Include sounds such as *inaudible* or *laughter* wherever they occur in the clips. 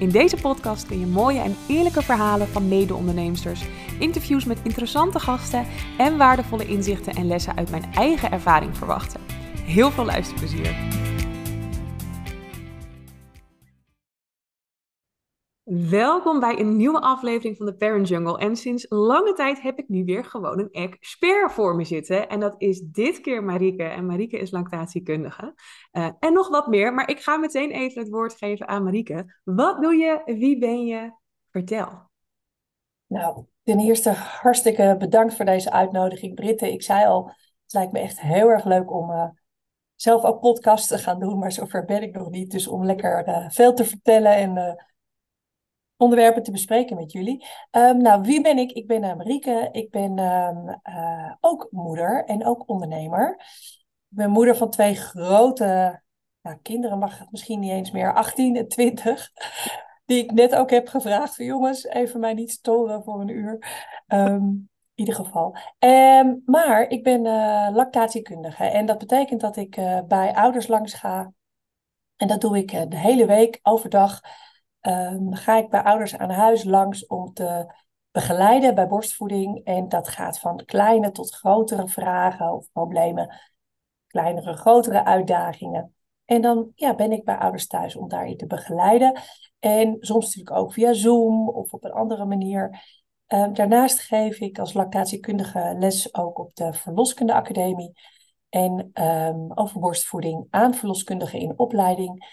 In deze podcast kun je mooie en eerlijke verhalen van mede-onderneemsters, interviews met interessante gasten en waardevolle inzichten en lessen uit mijn eigen ervaring verwachten. Heel veel luisterplezier! Welkom bij een nieuwe aflevering van de Parent Jungle. En sinds lange tijd heb ik nu weer gewoon een expert voor me zitten. En dat is dit keer Marieke. En Marieke is lactatiekundige. Uh, en nog wat meer, maar ik ga meteen even het woord geven aan Marieke. Wat doe je? Wie ben je? Vertel. Nou, ten eerste hartstikke bedankt voor deze uitnodiging, Britte. Ik zei al, het lijkt me echt heel erg leuk om uh, zelf ook podcasts te gaan doen, maar zover ben ik nog niet. Dus om lekker uh, veel te vertellen en onderwerpen te bespreken met jullie. Um, nou, wie ben ik? Ik ben uh, Marieke. Ik ben um, uh, ook moeder en ook ondernemer. Ik ben moeder van twee grote nou, kinderen, mag het misschien niet eens meer, 18 en 20. Die ik net ook heb gevraagd jongens, even mij niet storen voor een uur. Um, in ieder geval. Maar ik ben uh, lactatiekundige en dat betekent dat ik bij ouders langs ga. En dat doe ik de hele week, overdag um, ga ik bij ouders aan huis langs om te begeleiden bij borstvoeding. En dat gaat van kleine tot grotere vragen of problemen, kleinere, grotere uitdagingen. En dan ja, ben ik bij ouders thuis om daarin te begeleiden. En soms natuurlijk ook via Zoom of op een andere manier. Um, daarnaast geef ik als lactatiekundige les ook op de Verloskunde Academie. En um, over borstvoeding aan verloskundigen in opleiding.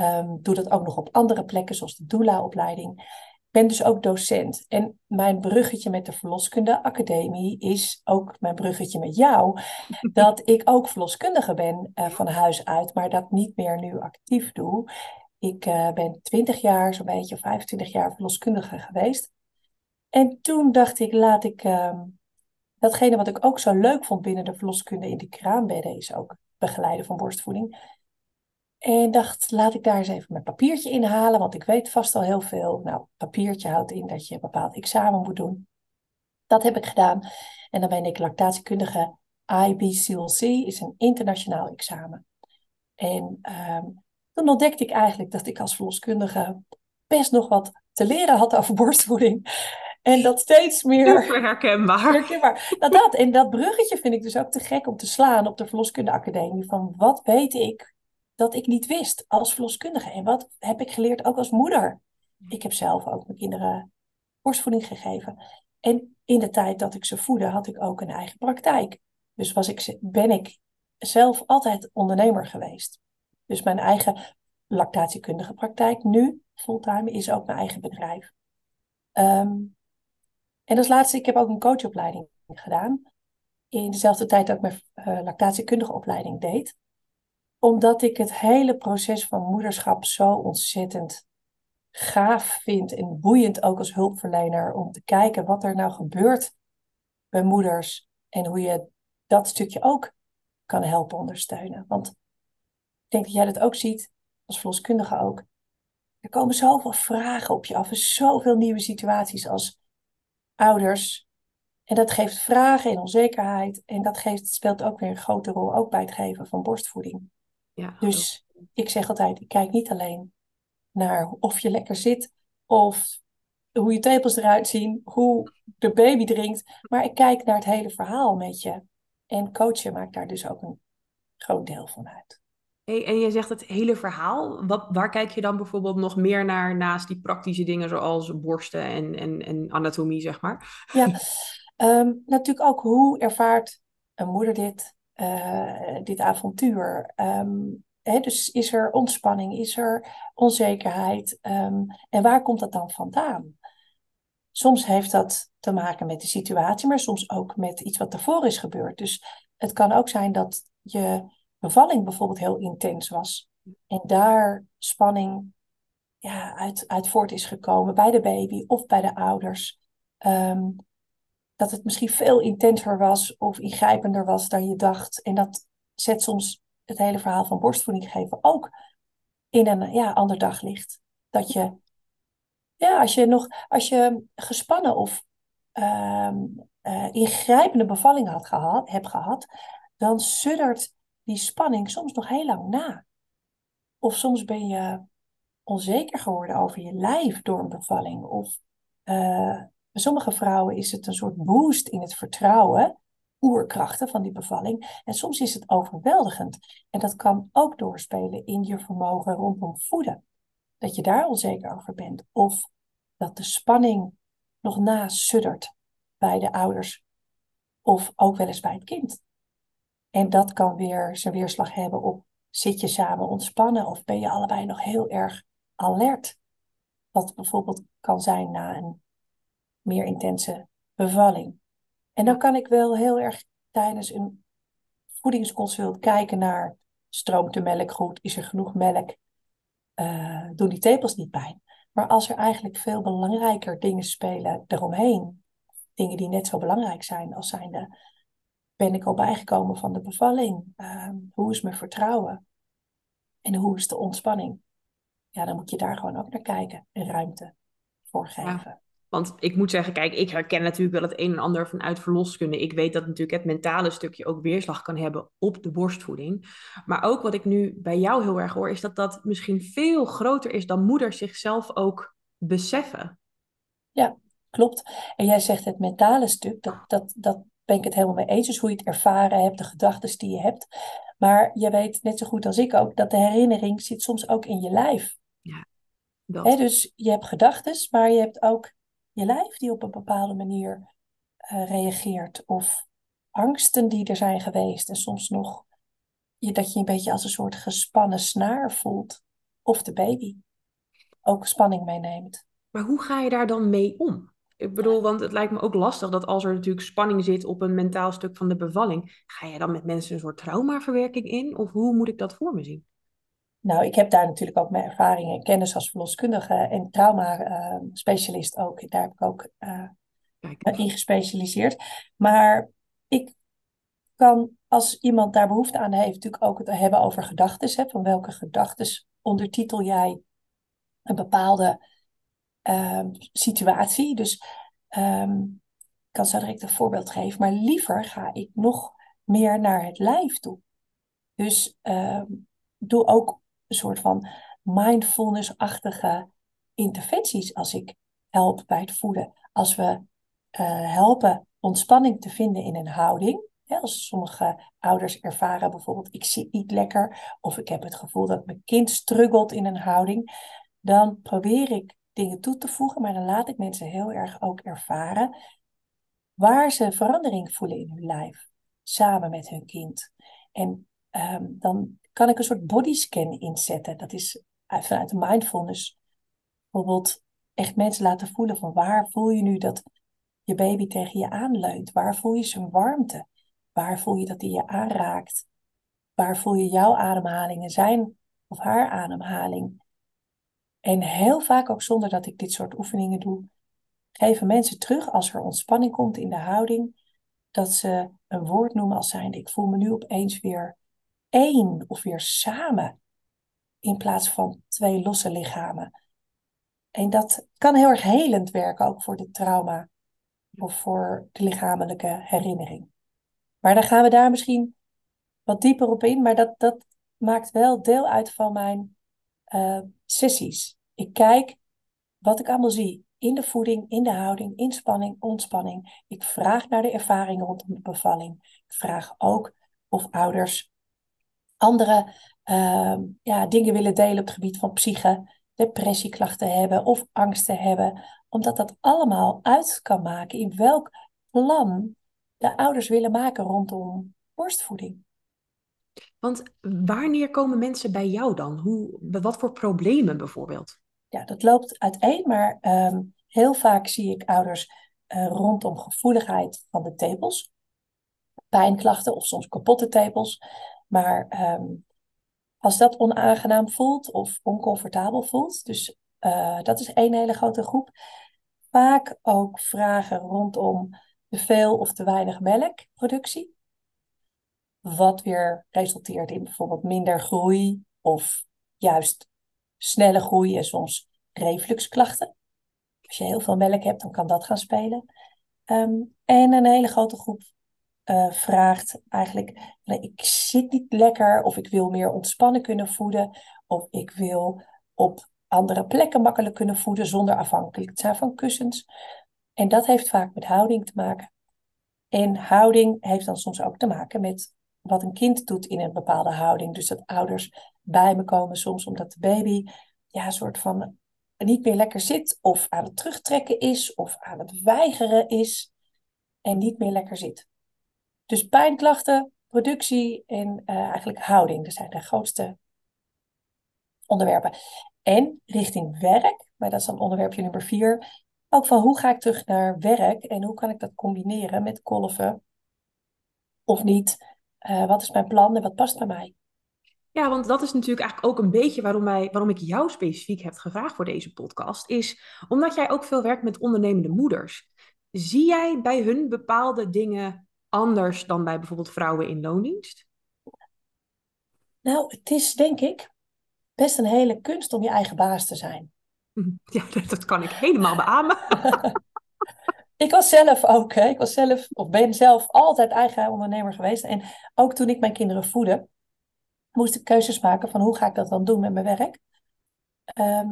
Um, doe dat ook nog op andere plekken, zoals de doula-opleiding. Ik ben dus ook docent. En mijn bruggetje met de Verloskunde Academie is ook mijn bruggetje met jou. *laughs* Dat ik ook verloskundige ben uh, van huis uit, maar dat niet meer nu actief doe. Ik uh, ben 20 jaar, zo'n beetje 25 jaar verloskundige geweest. En toen dacht ik, laat ik um, datgene wat ik ook zo leuk vond binnen de verloskunde in de kraambedden, is ook begeleiden van borstvoeding en dacht, laat ik daar eens even mijn papiertje inhalen, want ik weet vast al heel veel. Nou, papiertje houdt in dat je een bepaald examen moet doen. Dat heb ik gedaan. En dan ben ik lactatiekundige IBCLC, is een internationaal examen. En um, toen ontdekte ik eigenlijk dat ik als verloskundige best nog wat te leren had over borstvoeding. En dat steeds meer. Super herkenbaar. herkenbaar. Nou, dat, en dat bruggetje vind ik dus ook te gek om te slaan op de Verloskunde Academie. Van wat weet ik dat ik niet wist als verloskundige. En wat heb ik geleerd ook als moeder? Ik heb zelf ook mijn kinderen borstvoeding gegeven. En in de tijd dat ik ze voedde, had ik ook een eigen praktijk. Dus was ik, ben ik zelf altijd ondernemer geweest. Dus mijn eigen lactatiekundige praktijk nu, fulltime, is ook mijn eigen bedrijf. Um, en als laatste, ik heb ook een coachopleiding gedaan. In dezelfde tijd dat ik mijn uh, lactatiekundige opleiding deed omdat ik het hele proces van moederschap zo ontzettend gaaf vind en boeiend ook als hulpverlener om te kijken wat er nou gebeurt bij moeders en hoe je dat stukje ook kan helpen ondersteunen. Want ik denk dat jij dat ook ziet, als verloskundige ook. Er komen zoveel vragen op je af en zoveel nieuwe situaties als ouders. En dat geeft vragen en onzekerheid. En dat geeft, speelt ook weer een grote rol, ook bij het geven van borstvoeding. Ja, dus ik zeg altijd, ik kijk niet alleen naar of je lekker zit of hoe je tepels eruit zien, hoe de baby drinkt, maar ik kijk naar het hele verhaal met je. En coachen maakt daar dus ook een groot deel van uit. Hey, en je zegt het hele verhaal. Wat, waar kijk je dan bijvoorbeeld nog meer naar naast die praktische dingen zoals borsten en, en, en anatomie, zeg maar? Ja, um, *laughs* natuurlijk ook hoe ervaart een moeder dit? Uh, dit avontuur? Hè, dus is er ontspanning, is er onzekerheid? Um, en waar komt dat dan vandaan? Soms heeft dat te maken met de situatie, maar soms ook met iets wat ervoor is gebeurd. Dus het kan ook zijn dat je bevalling bijvoorbeeld heel intens was. En daar spanning ja, uit, uit voort is gekomen bij de baby of bij de ouders. Um, dat het misschien veel intenser was of ingrijpender was dan je dacht. En dat zet soms het hele verhaal van borstvoeding geven ook in een ja, ander daglicht. Dat je, ja, als je nog, als je gespannen of uh, ingrijpende bevalling had gehad, hebt gehad, dan suddert die spanning soms nog heel lang na. Of soms ben je onzeker geworden over je lijf door een bevalling. Of uh, bij sommige vrouwen is het een soort boost in het vertrouwen, oerkrachten van die bevalling. En soms is het overweldigend. En dat kan ook doorspelen in je vermogen rondom voeden. Dat je daar onzeker over bent. Of dat de spanning nog na suddert bij de ouders. Of ook wel eens bij het kind. En dat kan weer zijn weerslag hebben op zit je samen ontspannen of ben je allebei nog heel erg alert. Wat bijvoorbeeld kan zijn na een meer intense bevalling. En dan kan ik wel heel erg tijdens een voedingsconsult kijken naar stroomt de melk goed, is er genoeg melk, uh, doen die tepels niet pijn. Maar als er eigenlijk veel belangrijker dingen spelen eromheen, dingen die net zo belangrijk zijn als zijnde, ben ik al bijgekomen van de bevalling? Uh, hoe is mijn vertrouwen? En hoe is de ontspanning? Ja, dan moet je daar gewoon ook naar kijken en ruimte voor geven. Want ik moet zeggen, kijk, ik herken natuurlijk wel het een en ander vanuit verloskunde. Ik weet dat natuurlijk het mentale stukje ook weerslag kan hebben op de borstvoeding. Maar ook wat ik nu bij jou heel erg hoor, is dat dat misschien veel groter is dan moeders zichzelf ook beseffen. Ja, klopt. En jij zegt het mentale stuk, dat, dat, dat ben ik het helemaal mee eens. Dus hoe je het ervaren hebt, de gedachten die je hebt. Maar je weet net zo goed als ik ook dat de herinnering zit soms ook in je lijf. Ja, dat. dus je hebt gedachten, maar je hebt ook je lijf die op een bepaalde manier uh, reageert. Of angsten die er zijn geweest. En soms nog je, dat je een beetje als een soort gespannen snaar voelt. Of de baby ook spanning meeneemt. Maar hoe ga je daar dan mee om? Ik bedoel, want het lijkt me ook lastig dat als er natuurlijk spanning zit op een mentaal stuk van de bevalling, ga je dan met mensen een soort traumaverwerking in? Of hoe moet ik dat voor me zien? Nou, ik heb daar natuurlijk ook mijn ervaring en kennis als verloskundige en trauma-specialist ook. Daar heb ik ook uh, in gespecialiseerd. Maar ik kan, als iemand daar behoefte aan heeft, natuurlijk ook het hebben over gedachten. Van welke gedachten ondertitel jij een bepaalde uh, situatie. Dus um, ik kan zo direct een voorbeeld geven. Maar liever ga ik nog meer naar het lijf toe. Dus um, doe ook een soort van mindfulness-achtige interventies als ik help bij het voeden. Als we uh, helpen ontspanning te vinden in een houding. als sommige ouders ervaren bijvoorbeeld, ik zit niet lekker of ik heb het gevoel dat mijn kind struggelt in een houding, dan probeer ik dingen toe te voegen, maar dan laat ik mensen heel erg ook ervaren waar ze verandering voelen in hun lijf, samen met hun kind. En um, dan kan ik een soort bodyscan inzetten. Dat is vanuit de mindfulness. Bijvoorbeeld echt mensen laten voelen van waar voel je nu dat je baby tegen je aanleunt? Waar voel je zijn warmte? Waar voel je dat hij je aanraakt? Waar voel je jouw ademhaling en zijn of haar ademhaling? En heel vaak ook zonder dat ik dit soort oefeningen doe, geven mensen terug als er ontspanning komt in de houding, dat ze een woord noemen als zijnde ik voel me nu opeens weer één of weer samen in plaats van twee losse lichamen. En dat kan heel erg helend werken, ook voor de trauma of voor de lichamelijke herinnering. Maar dan gaan we daar misschien wat dieper op in, maar dat, dat maakt wel deel uit van mijn uh, sessies. Ik kijk wat ik allemaal zie in de voeding, in de houding, inspanning, ontspanning. Ik vraag naar de ervaringen rondom de bevalling. Ik vraag ook of ouders andere uh, ja, dingen willen delen op het gebied van psyche, depressieklachten hebben of angsten hebben, omdat dat allemaal uit kan maken in welk plan de ouders willen maken rondom borstvoeding. Want wanneer komen mensen bij jou dan? Hoe, wat voor problemen bijvoorbeeld? Ja, dat loopt uiteen, maar um, heel vaak zie ik ouders uh, rondom gevoeligheid van de tepels. Pijnklachten of soms kapotte tepels. Maar um, als dat onaangenaam voelt of oncomfortabel voelt, dus uh, dat is één hele grote groep. Vaak ook vragen rondom te veel of te weinig melkproductie. Wat weer resulteert in bijvoorbeeld minder groei of juist snelle groei en soms refluxklachten. Als je heel veel melk hebt, dan kan dat gaan spelen. Ehm, en een hele grote groep uh, vraagt eigenlijk, ik zit niet lekker of ik wil meer ontspannen kunnen voeden of ik wil op andere plekken makkelijk kunnen voeden zonder afhankelijk te zijn van kussens. En dat heeft vaak met houding te maken. En houding heeft dan soms ook te maken met wat een kind doet in een bepaalde houding. Dus dat ouders bij me komen soms omdat de baby ja, een soort van niet meer lekker zit of aan het terugtrekken is of aan het weigeren is en niet meer lekker zit. Dus pijnklachten, productie en uh, eigenlijk houding, dat zijn de grootste onderwerpen. En richting werk, maar dat is dan onderwerpje nummer vier, ook van hoe ga ik terug naar werk en hoe kan ik dat combineren met kolven of niet? Uh, wat is mijn plan en wat past bij mij? Ja, want dat is natuurlijk eigenlijk ook een beetje waarom, wij, waarom ik jou specifiek heb gevraagd voor deze podcast. Is omdat jij ook veel werkt met ondernemende moeders. Zie jij bij hun bepaalde dingen anders dan bij bijvoorbeeld vrouwen in loondienst? Nou, het is denk ik best een hele kunst om je eigen baas te zijn. Ja, dat kan ik helemaal beamen. *laughs* ik was zelf ook, hè. ik was zelf, of ben zelf altijd eigen ondernemer geweest. En ook toen ik mijn kinderen voedde, moest ik keuzes maken van hoe ga ik dat dan doen met mijn werk. Ehm,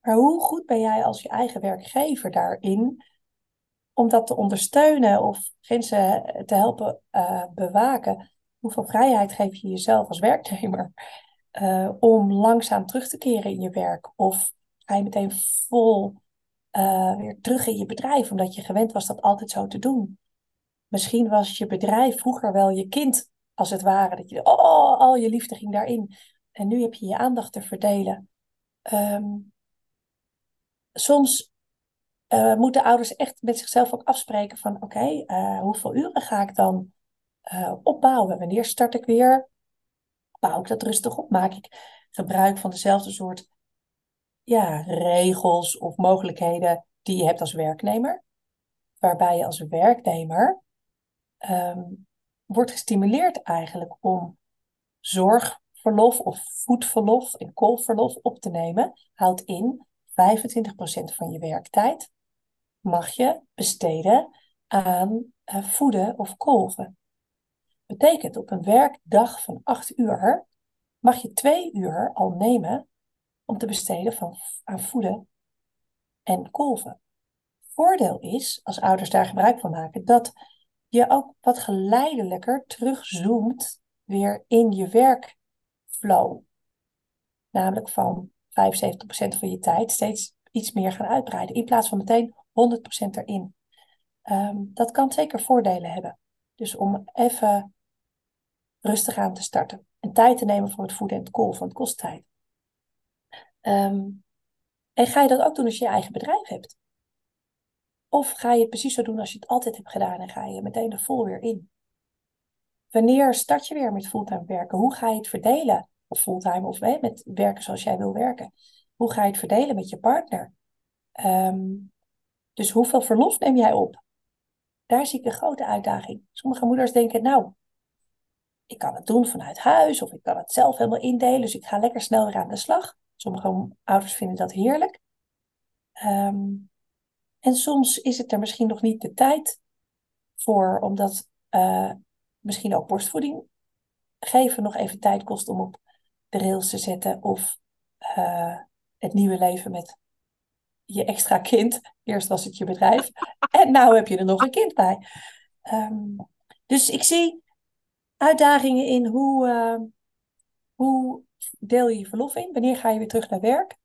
maar hoe goed ben jij als je eigen werkgever daarin om dat te ondersteunen of grenzen te helpen uh, bewaken? Hoeveel vrijheid geef je jezelf als werknemer uh, om langzaam terug te keren in je werk? Of ga je meteen vol uh, weer terug in je bedrijf, omdat je gewend was dat altijd zo te doen? Misschien was je bedrijf vroeger wel je kind als het ware. Dat je, oh, al je liefde ging daarin. En nu heb je je aandacht te verdelen. Um, soms uh, moeten ouders echt met zichzelf ook afspreken van oké, uh, hoeveel uren ga ik dan uh, opbouwen? Wanneer start ik weer? Bouw ik dat rustig op? Maak ik gebruik van dezelfde soort ja, regels of mogelijkheden die je hebt als werknemer? Waarbij je als werknemer um, wordt gestimuleerd eigenlijk om zorgverlof of voedverlof en koolverlof op te nemen. Houdt in 25% van je werktijd mag je besteden aan uh, voeden of kolven. Betekent op een werkdag van 8 uur mag je 2 uur al nemen om te besteden van, aan voeden en kolven. Voordeel is, als ouders daar gebruik van maken, dat je ook wat geleidelijker terugzoomt weer in je werkflow. Namelijk van 75% van je tijd steeds iets meer gaan uitbreiden. In plaats van meteen 100% erin. Um, dat kan zeker voordelen hebben. Dus om even rustig aan te starten. En tijd te nemen voor het voeden en het kolven, want het kost tijd. Um, en ga je dat ook doen als je je eigen bedrijf hebt? Of ga je het precies zo doen als je het altijd hebt gedaan en ga je meteen er vol weer in? Wanneer start je weer met fulltime werken? Hoe ga je het verdelen? Of fulltime of hè, met werken zoals jij wil werken? Hoe ga je het verdelen met je partner? Um, dus hoeveel verlof neem jij op? Daar zie ik een grote uitdaging. Sommige moeders denken, nou, ik kan het doen vanuit huis of ik kan het zelf helemaal indelen, dus ik ga lekker snel weer aan de slag. Sommige ouders vinden dat heerlijk. Um, en soms is het er misschien nog niet de tijd voor, omdat uh, misschien ook borstvoeding geven nog even tijd kost om op de rails te zetten. Of uh, het nieuwe leven met je extra kind. Eerst was het je bedrijf. en nu heb je er nog een kind bij. Um, dus ik zie uitdagingen in hoe, uh, hoe deel je je verlof in? Wanneer ga je weer terug naar werk?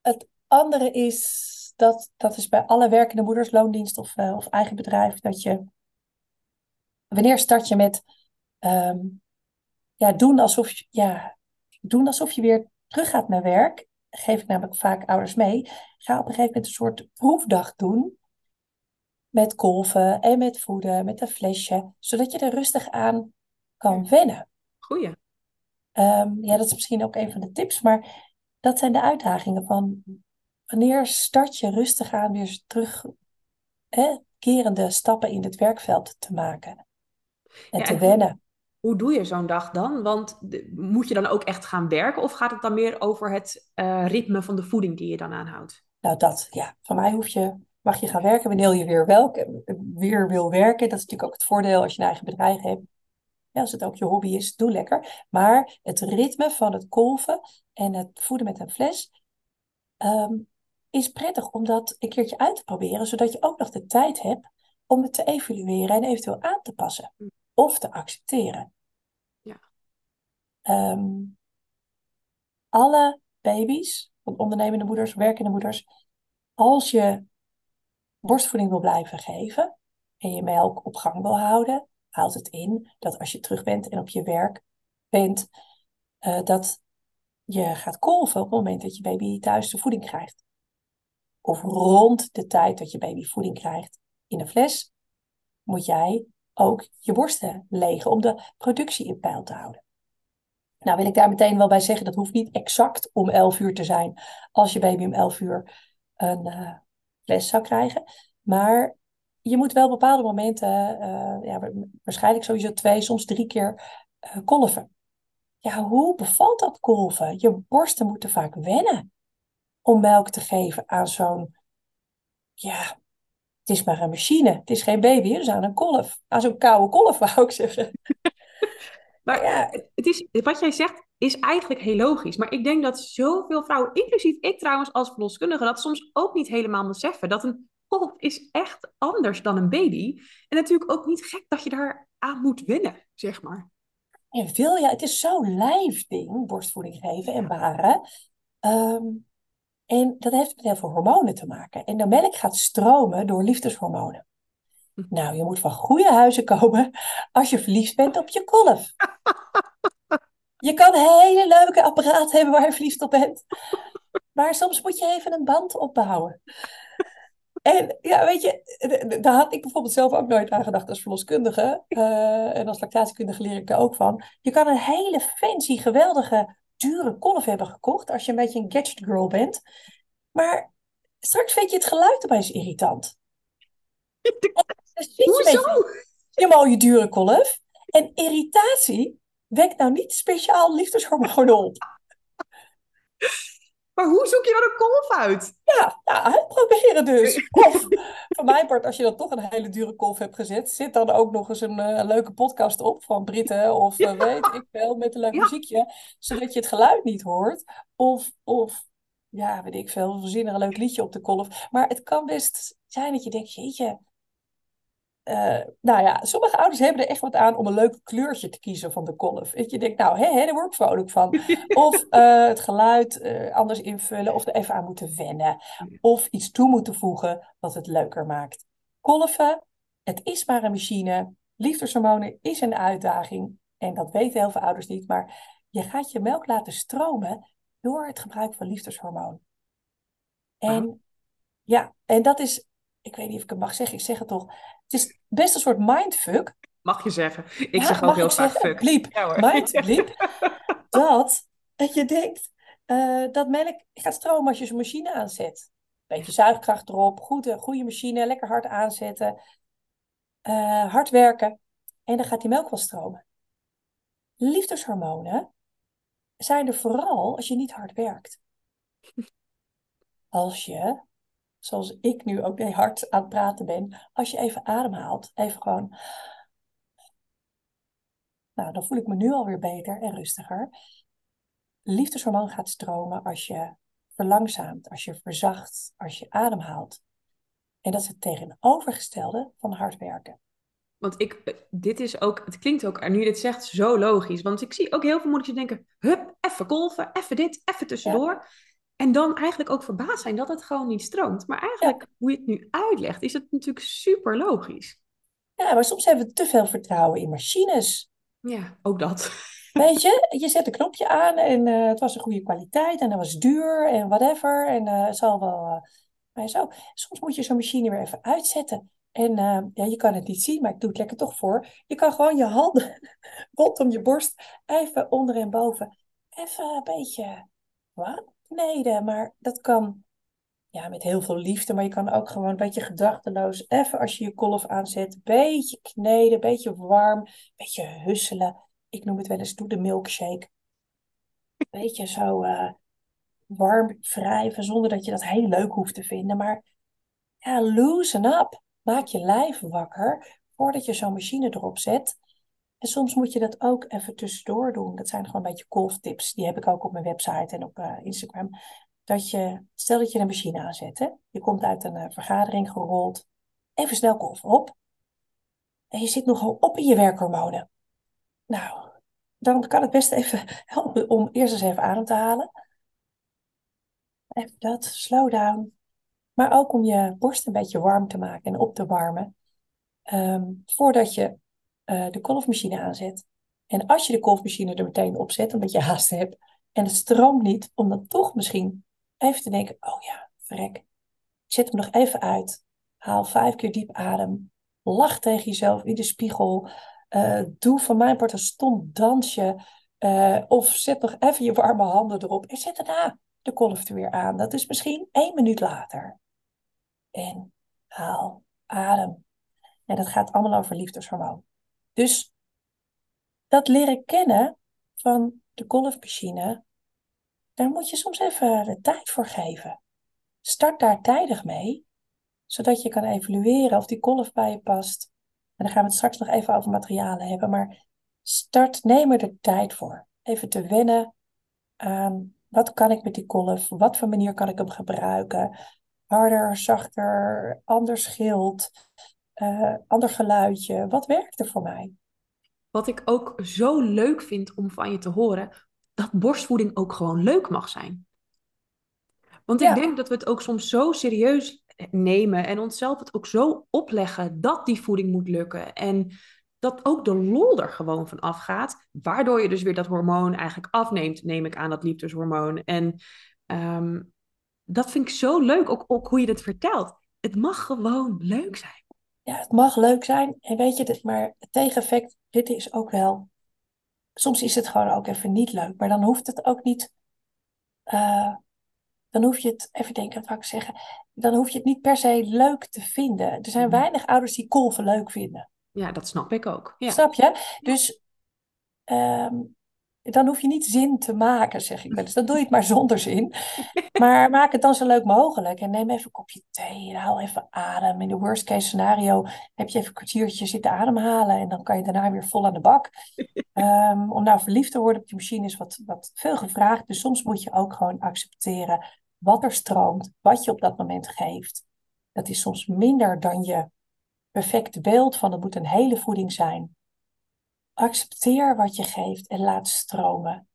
Het andere is dat, dat is bij alle werkende moeders, loondienst of, uh, of eigen bedrijf, dat je, wanneer start je met um, ja, doen, alsof ja, doen alsof je weer terug gaat naar werk, geef ik namelijk vaak ouders mee, ga op een gegeven moment een soort proefdag doen met kolven en met voeden, met een flesje, zodat je er rustig aan kan wennen. Goeie. Um, ja, dat is misschien ook een van de tips, maar dat zijn de uitdagingen van wanneer start je rustig aan weer terug hè, terugkerende stappen in het werkveld te maken en Ja, te wennen. Hoe doe je zo'n dag dan? Want de- moet je dan ook echt gaan werken of gaat het dan meer over het eh, ritme van de voeding die je dan aanhoudt? Nou, dat, ja, van mij hoef je, mag je gaan werken wanneer je weer, wil werken. Dat is natuurlijk ook het voordeel als je een eigen bedrijf hebt. Ja, als het ook je hobby is, doe lekker. Maar het ritme van het kolven en het voeden met een fles ehm, is prettig om dat een keertje uit te proberen, zodat je ook nog de tijd hebt om het te evalueren en eventueel aan te passen of te accepteren. Ja. Ehm, alle baby's, van ondernemende moeders, werkende moeders, als je borstvoeding wil blijven geven en je melk op gang wil houden, houdt het in dat als je terug bent en op je werk bent, eh, dat je gaat kolven op het moment dat je baby thuis de voeding krijgt. Of rond de tijd dat je baby voeding krijgt in een fles, moet jij ook je borsten legen om de productie in peil te houden. Nou wil ik daar meteen wel bij zeggen, dat hoeft niet exact om 11 uur te zijn als je baby om 11 uur een uh, fles zou krijgen. Maar je moet wel bepaalde momenten, uh, ja, waarschijnlijk sowieso twee, soms drie keer uh, kolven. Ja, hoe bevalt dat kolven? Je borsten moeten vaak wennen om melk te geven aan zo'n, ja, het is maar een machine. Het is geen baby, het is aan een kolf. Aan zo'n koude kolf, wou ik zeggen. *laughs* Maar ja. het is, wat jij zegt is eigenlijk heel logisch. Maar ik denk dat zoveel vrouwen, inclusief ik trouwens als verloskundige, dat soms ook niet helemaal beseffen. Dat een kolf is echt anders dan een baby. En natuurlijk ook niet gek dat je daar aan moet wennen, zeg maar. En wil je, het is zo'n lijfding, borstvoeding geven en baren. Um, en dat heeft met heel veel hormonen te maken. En de melk gaat stromen door liefdeshormonen. Nou, je moet van goede huizen komen als je verliefd bent op je kolf. *laughs* Je kan een hele leuke apparaat hebben waar je verliefd op bent. Maar soms moet je even een band opbouwen. En ja, weet je, daar had ik bijvoorbeeld zelf ook nooit aan gedacht als verloskundige. Uh, en als lactatiekundige leer ik er ook van. Je kan een hele fancy, geweldige, dure kolf hebben gekocht als je een beetje een gadget girl bent. Maar straks vind je het geluid erbij is irritant. Hoezo? Je mooie dure kolf. En irritatie wekt nou niet speciaal liefdeshormonen op. Maar hoe zoek je dan een kolf uit? Ja, ja uitproberen dus. *laughs* Of van mijn part, als je dan toch een hele dure kolf hebt gezet, zit dan ook nog eens een, uh, leuke podcast op van Britten of uh, weet ik wel, met een leuk ja. muziekje, zodat je het geluid niet hoort. Of, of ja, weet ik veel, we zien er een leuk liedje op de kolf. Maar het kan best zijn dat je denkt, jeetje, uh, nou ja, sommige ouders hebben er echt wat aan om een leuk kleurtje te kiezen van de kolf. Dat je denkt, nou, hè, hè, daar word ik vrolijk van. *laughs* Of uh, het geluid uh, anders invullen, of er even aan moeten wennen. Of iets toe moeten voegen wat het leuker maakt. Kolven, het is maar een machine. Liefdeshormonen is een uitdaging. En dat weten heel veel ouders niet. Maar je gaat je melk laten stromen door het gebruik van liefdeshormoon. En wow. ja, en dat is ik weet niet of ik het mag zeggen, ik zeg het toch. Het is best een soort mindfuck. Mag je zeggen. Ik ja, zeg ook heel vaak fuck. Bliep. Ja, Mindbliep. *laughs* dat, dat je denkt uh, dat melk gaat stromen als je zo'n machine aanzet. Beetje zuigkracht erop, goede, goede machine, lekker hard aanzetten. Uh, hard werken. En dan gaat die melk wel stromen. Liefdeshormonen zijn er vooral als je niet hard werkt. *laughs* Als je zoals ik nu ook heel hard aan het praten ben, als je even ademhaalt, even gewoon. Nou, dan voel ik me nu alweer beter en rustiger. Liefdeshormoon gaat stromen als je verlangzaamt, als je verzacht, als je ademhaalt. En dat is het tegenovergestelde van hard werken. Want ik, dit is ook, het klinkt ook, nu je dit zegt, zo logisch. Want ik zie ook heel veel moeders denken, hup, even golven, even dit, even tussendoor. Ja. En dan eigenlijk ook verbaasd zijn dat het gewoon niet stroomt. Maar eigenlijk, ja. hoe je het nu uitlegt, is het natuurlijk super logisch. Ja, maar soms hebben we te veel vertrouwen in machines. Ja, ook dat. *laughs* Weet je, je zet een knopje aan en uh, het was een goede kwaliteit en dat was duur en whatever. En uh, het zal wel. Uh, maar zo. Soms moet je zo'n machine weer even uitzetten. En ja, je kan het niet zien, maar ik doe het lekker toch voor. Je kan gewoon je handen *laughs* rondom je borst, even onder en boven, even een beetje. Wat? Beneden, maar dat kan ja, met heel veel liefde, maar je kan ook gewoon een beetje gedachteloos, even als je je kolf aanzet, een beetje kneden, een beetje warm, een beetje husselen. Ik noem het wel eens doe de milkshake. Een beetje zo uh, warm wrijven, zonder dat je dat heel leuk hoeft te vinden. Maar ja, loosen up. Maak je lijf wakker voordat je zo'n machine erop zet. En soms moet je dat ook even tussendoor doen. Dat zijn gewoon een beetje kolftips. Die heb ik ook op mijn website en op uh, Instagram dat je, stel dat je een machine aanzet, je komt uit een uh, vergadering gerold, even snel kolven op. En je zit nogal op in je werkhormonen. Nou, dan kan het best even *laughs* helpen om eerst eens even adem te halen. Even dat, slow down. Maar ook om je borst een beetje warm te maken en op te warmen. Um, voordat je uh, de kolfmachine aanzet. En als je de kolfmachine er meteen op zet, omdat je haast hebt en het stroomt niet, om dan toch misschien even te denken, oh ja. Ik zet hem nog even uit. Haal vijf keer diep adem. Lach tegen jezelf in de spiegel. Uh, doe van mijn part een stom dansje. Uh, of zet nog even je warme handen erop. En zet daarna de kolf er weer aan. Dat is misschien één minuut later. En haal adem. En dat gaat allemaal over liefdeshormoon. Dus dat leren kennen van de kolfmachine daar moet je soms even de tijd voor geven. Start daar tijdig mee, zodat je kan evalueren of die kolf bij je past. En dan gaan we het straks nog even over materialen hebben, maar start, neem er de tijd voor. Even te wennen aan wat kan ik met die kolf, wat voor manier kan ik hem gebruiken. Harder, zachter, ander schild, uh, ander geluidje. Wat werkt er voor mij? Wat ik ook zo leuk vind om van je te horen, dat borstvoeding ook gewoon leuk mag zijn. Want ik denk dat we het ook soms zo serieus nemen en onszelf het ook zo opleggen dat die voeding moet lukken. En dat ook de lol er gewoon van afgaat, waardoor je dus weer dat hormoon eigenlijk afneemt, neem ik aan, dat liefdeshormoon. En um, dat vind ik zo leuk, ook, ook hoe je het vertelt. Het mag gewoon leuk zijn. Ja, het mag leuk zijn. En weet je, maar het tegeneffect, dit is ook wel soms is het gewoon ook even niet leuk. Maar dan hoeft het ook niet. Uh, dan hoef je het, even denken, wat ik zeggen. Dan hoef je het niet per se leuk te vinden. Er zijn mhm. weinig ouders die kolven leuk vinden. Ja, dat snap ik ook. Ja. Snap je? Dus um, dan hoef je niet zin te maken, zeg ik wel eens. Dan doe je het maar zonder zin. Maar maak het dan zo leuk mogelijk. En neem even een kopje thee en haal even adem. In de worst case scenario heb je even een kwartiertje zitten ademhalen. En dan kan je daarna weer vol aan de bak. Um, *laughs* om nou verliefd te worden op die machine is wat, wat veel gevraagd. Dus soms moet je ook gewoon accepteren wat er stroomt. Wat je op dat moment geeft. Dat is soms minder dan je perfecte beeld van het moet een hele voeding zijn. Accepteer wat je geeft en laat stromen.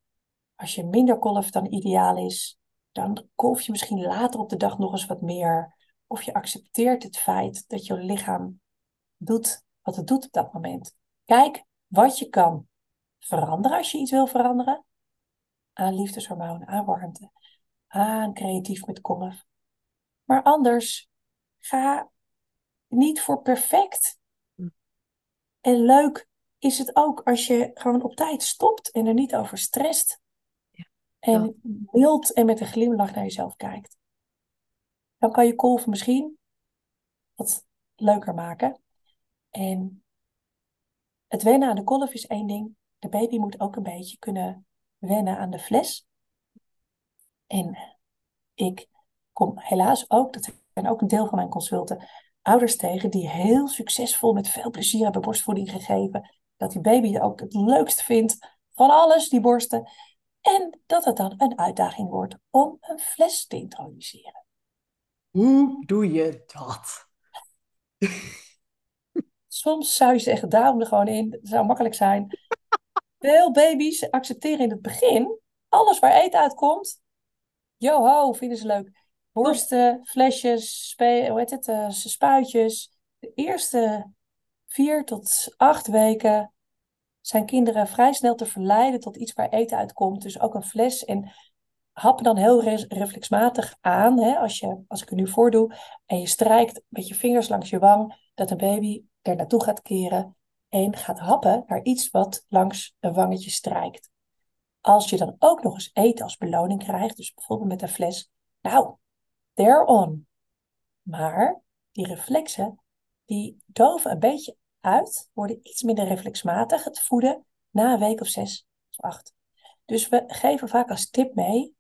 Als je minder kolft dan ideaal is, dan kolf je misschien later op de dag nog eens wat meer. Of je accepteert het feit dat je lichaam doet wat het doet op dat moment. Kijk wat je kan veranderen als je iets wil veranderen. Aan liefdeshormoon, aan warmte, aan creatief met kolf. Maar anders ga niet voor perfect hm. en leuk is het ook als je gewoon op tijd stopt en er niet over stresst. Ja. En wild en met een glimlach naar jezelf kijkt. Dan kan je kolf misschien wat leuker maken. En het wennen aan de kolf is één ding. De baby moet ook een beetje kunnen wennen aan de fles. En ik kom helaas ook, dat zijn ook een deel van mijn consulten, ouders tegen die heel succesvol met veel plezier hebben borstvoeding gegeven dat die baby ook het leukst vindt van alles, die borsten. En dat het dan een uitdaging wordt om een fles te introduceren. Hoe doe je dat? *laughs* Soms zou je zeggen, daarom er gewoon in. Het zou makkelijk zijn. Veel baby's accepteren in het begin alles waar eten uitkomt. Joho, vinden ze leuk. Borsten, flesjes, hoe heet het, uh, spuitjes. De eerste vier tot acht weken zijn kinderen vrij snel te verleiden tot iets waar eten uitkomt. Dus ook een fles. En happen dan heel reflexmatig aan. Hè, als, je, als ik het nu voordoe. En je strijkt met je vingers langs je wang. Dat een baby er naartoe gaat keren. En gaat happen naar iets wat langs een wangetje strijkt. Als je dan ook nog eens eten als beloning krijgt. Dus bijvoorbeeld met een fles. Nou, they're on. Maar die reflexen, die doven een beetje uit, worden iets minder reflexmatig het voeden na een week of zes of acht. Dus we geven vaak als tip mee,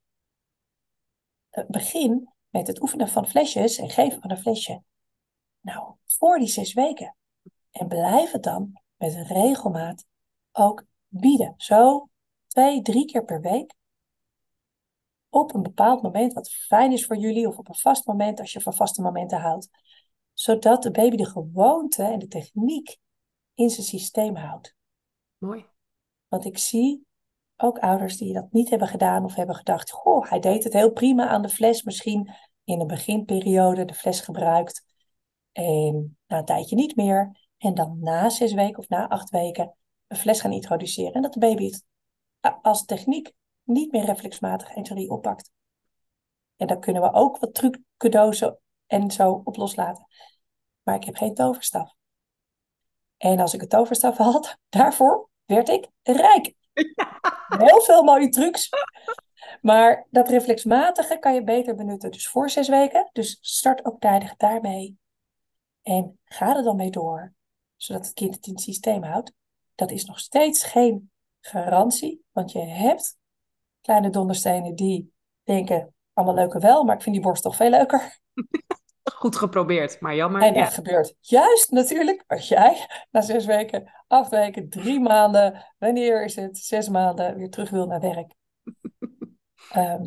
eh, begin met het oefenen van flesjes en geven van een flesje. Nou, voor die zes weken. En blijf het dan met regelmaat ook bieden. Zo twee, drie keer per week. Op een bepaald moment wat fijn is voor jullie, of op een vast moment als je van vaste momenten houdt. Zodat de baby de gewoonte en de techniek in zijn systeem houdt. Mooi. Want ik zie ook ouders die dat niet hebben gedaan of hebben gedacht, goh, hij deed het heel prima aan de fles, misschien in een beginperiode de fles gebruikt en na een tijdje niet meer. En dan na zes weken of na acht weken een fles gaan introduceren. En dat de baby het als techniek niet meer reflexmatig 1, 2, oppakt. En daar kunnen we ook wat trucendozen en zo op loslaten. Maar ik heb geen toverstaf. En als ik een toverstaf had, *laughs* daarvoor werd ik rijk. *laughs* Heel veel mooie trucs. Maar dat reflexmatige kan je beter benutten. Dus voor zes weken. Dus start ook tijdig daarmee. En ga er dan mee door. Zodat het kind het in het systeem houdt. Dat is nog steeds geen garantie. Want je hebt kleine donderstenen die denken, allemaal leuke wel, maar ik vind die borst toch veel leuker. *laughs* Goed geprobeerd, maar jammer. En dat gebeurt juist natuurlijk als jij na zes weken, acht weken, drie maanden, wanneer is het, zes maanden, weer terug wil naar werk. *laughs* Ehm,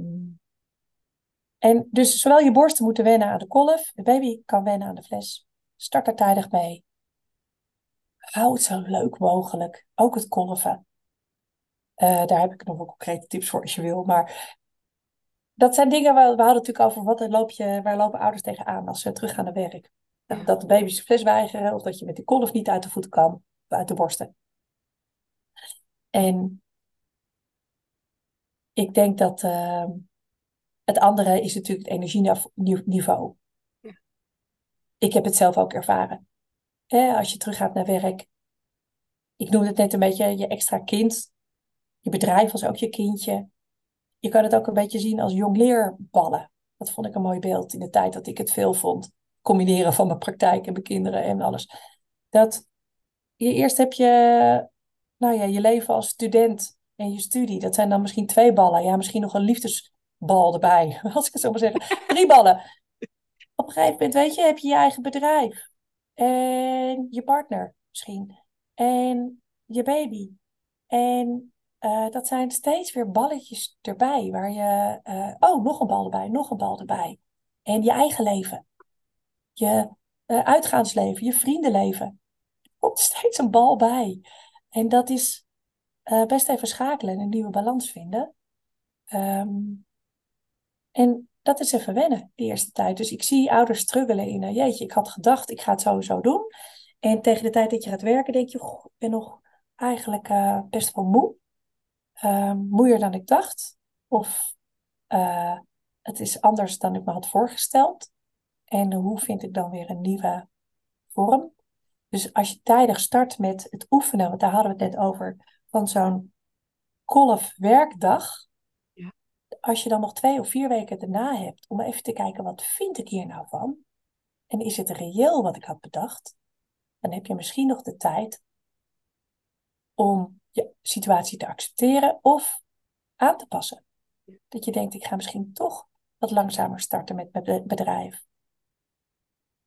en dus zowel je borsten moeten wennen aan de kolf, de baby kan wennen aan de fles. Start er tijdig mee. Hou het zo leuk mogelijk, ook het kolven. Uh, daar heb ik nog wel concrete tips voor als je wil. Maar dat zijn dingen, waar, we hadden natuurlijk over wat loop je, waar lopen ouders tegenaan als ze terug gaan naar werk. Dat de baby's de fles weigeren of dat je met die kolf niet uit de voeten kan, uit de borsten. En ik denk dat uh, het andere is natuurlijk het energieniveau. Ja. Ik heb het zelf ook ervaren. Eh, als je terug gaat naar werk, ik noemde het net een beetje je extra kind. Je bedrijf was ook je kindje. Je kan het ook een beetje zien als jongleerballen. Dat vond ik een mooi beeld in de tijd dat ik het veel vond. Combineren van mijn praktijk en mijn kinderen en alles. Dat je eerst heb je, nou ja, je leven als student en je studie. Dat zijn dan misschien twee ballen. Ja, misschien nog een liefdesbal erbij. *laughs* Als ik het zo maar zeggen. Drie ballen. Op een gegeven moment, weet je, heb je je eigen bedrijf. En je partner misschien. En je baby. En uh, dat zijn steeds weer balletjes erbij. Waar je, uh, oh, nog een bal erbij, nog een bal erbij. En je eigen leven. Je uh, uitgaansleven, je vriendenleven. Er komt steeds een bal bij. En dat is best even schakelen en een nieuwe balans vinden. Um, en dat is even wennen, de eerste tijd. Dus ik zie ouders struggelen in, jeetje, ik had gedacht, ik ga het sowieso doen. En tegen de tijd dat je gaat werken, denk je, goh, ik ben nog eigenlijk best wel moe uh, moeier dan ik dacht. Of uh, het is anders dan ik me had voorgesteld. En hoe vind ik dan weer een nieuwe vorm? Dus als je tijdig start met het oefenen, want daar hadden we het net over, van zo'n kolf werkdag. Ja. Als je dan nog twee of vier weken daarna hebt, om even te kijken, wat vind ik hier nou van? En is het reëel wat ik had bedacht? Dan heb je misschien nog de tijd om je situatie te accepteren of aan te passen. Dat je denkt, ik ga misschien toch wat langzamer starten met mijn bedrijf.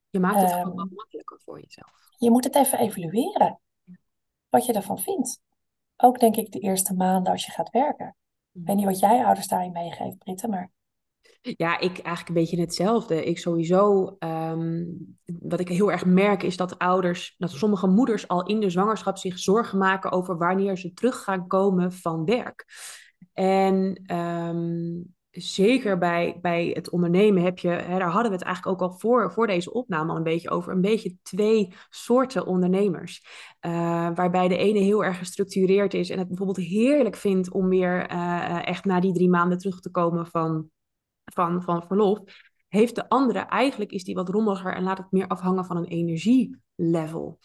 Je maakt het um, gewoon wat makkelijker voor jezelf. Je moet het even evalueren. Wat je ervan vindt. Ook denk ik de eerste maanden als je gaat werken. Ik weet niet wat jij ouders daarin meegeeft, Britte, maar... Ja, ik eigenlijk een beetje hetzelfde. Ik sowieso, um, wat ik heel erg merk, is dat ouders, dat sommige moeders al in de zwangerschap zich zorgen maken over wanneer ze terug gaan komen van werk. En um, zeker bij, bij het ondernemen heb je, hè, daar hadden we het eigenlijk ook al voor, voor deze opname al een beetje over, een beetje twee soorten ondernemers. Uh, waarbij de ene heel erg gestructureerd is en het bijvoorbeeld heerlijk vindt om weer uh, echt na die drie maanden terug te komen van van, van verlof, heeft de andere eigenlijk is die wat rommeliger en laat het meer afhangen van een energielevel.